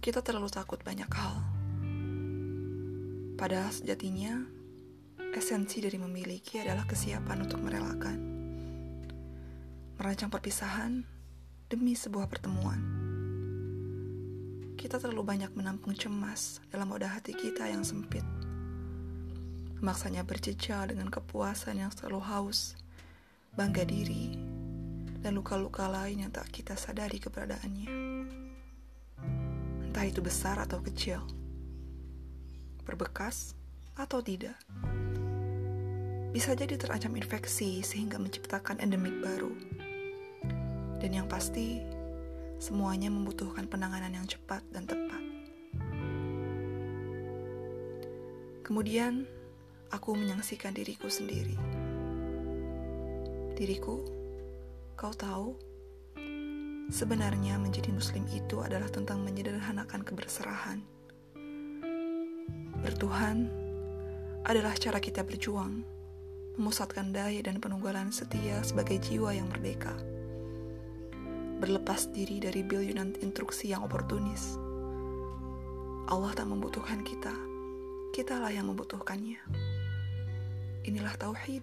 Kita terlalu takut banyak hal. Padahal sejatinya, esensi dari memiliki adalah kesiapan untuk merelakan. Merancang perpisahan demi sebuah pertemuan. Kita terlalu banyak menampung cemas dalam wadah hati kita yang sempit. Maksanya berjejal dengan kepuasan yang selalu haus, bangga diri, dan luka-luka lain yang tak kita sadari keberadaannya entah itu besar atau kecil, berbekas atau tidak. Bisa jadi terancam infeksi sehingga menciptakan endemik baru. Dan yang pasti, semuanya membutuhkan penanganan yang cepat dan tepat. Kemudian, aku menyaksikan diriku sendiri. Diriku, kau tahu, Sebenarnya menjadi muslim itu adalah tentang menyederhanakan keberserahan. Bertuhan adalah cara kita berjuang, memusatkan daya dan penunggalan setia sebagai jiwa yang merdeka. Berlepas diri dari bilionan instruksi yang oportunis. Allah tak membutuhkan kita, kitalah yang membutuhkannya. Inilah tauhid.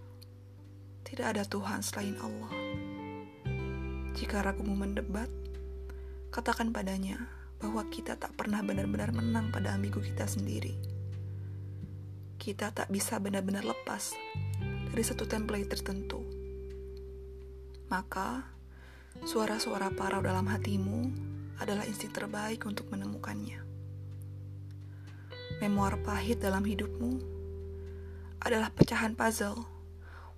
Tidak ada Tuhan selain Allah. Jika ragumu mendebat, katakan padanya bahwa kita tak pernah benar-benar menang pada ambigu kita sendiri. Kita tak bisa benar-benar lepas dari satu template tertentu. Maka, suara-suara parau dalam hatimu adalah insting terbaik untuk menemukannya. Memoir pahit dalam hidupmu adalah pecahan puzzle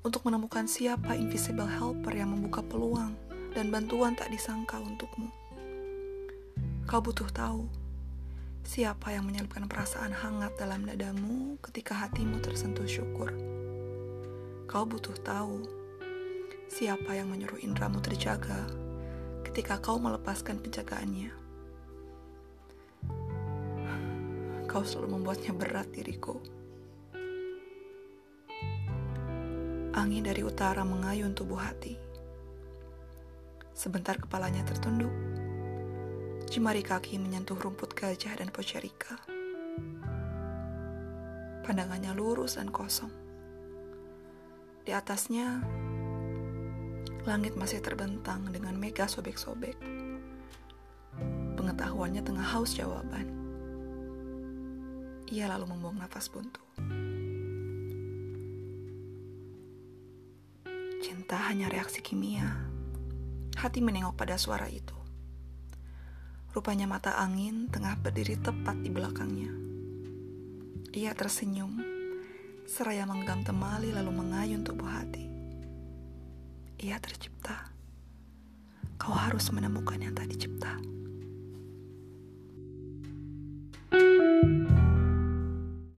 untuk menemukan siapa invisible helper yang membuka peluang dan bantuan tak disangka untukmu. Kau butuh tahu siapa yang menyelipkan perasaan hangat dalam dadamu ketika hatimu tersentuh syukur. Kau butuh tahu siapa yang menyuruh indramu terjaga ketika kau melepaskan penjagaannya. Kau selalu membuatnya berat diriku. Angin dari utara mengayun tubuh hati Sebentar kepalanya tertunduk. Jemari kaki menyentuh rumput gajah dan pocerika. Pandangannya lurus dan kosong. Di atasnya, langit masih terbentang dengan mega sobek-sobek. Pengetahuannya tengah haus jawaban. Ia lalu membuang nafas buntu. Cinta hanya reaksi kimia Hati menengok pada suara itu. Rupanya mata angin tengah berdiri tepat di belakangnya. Ia tersenyum, seraya menggenggam temali lalu mengayun tubuh hati. Ia tercipta. Kau harus menemukan yang tadi cipta.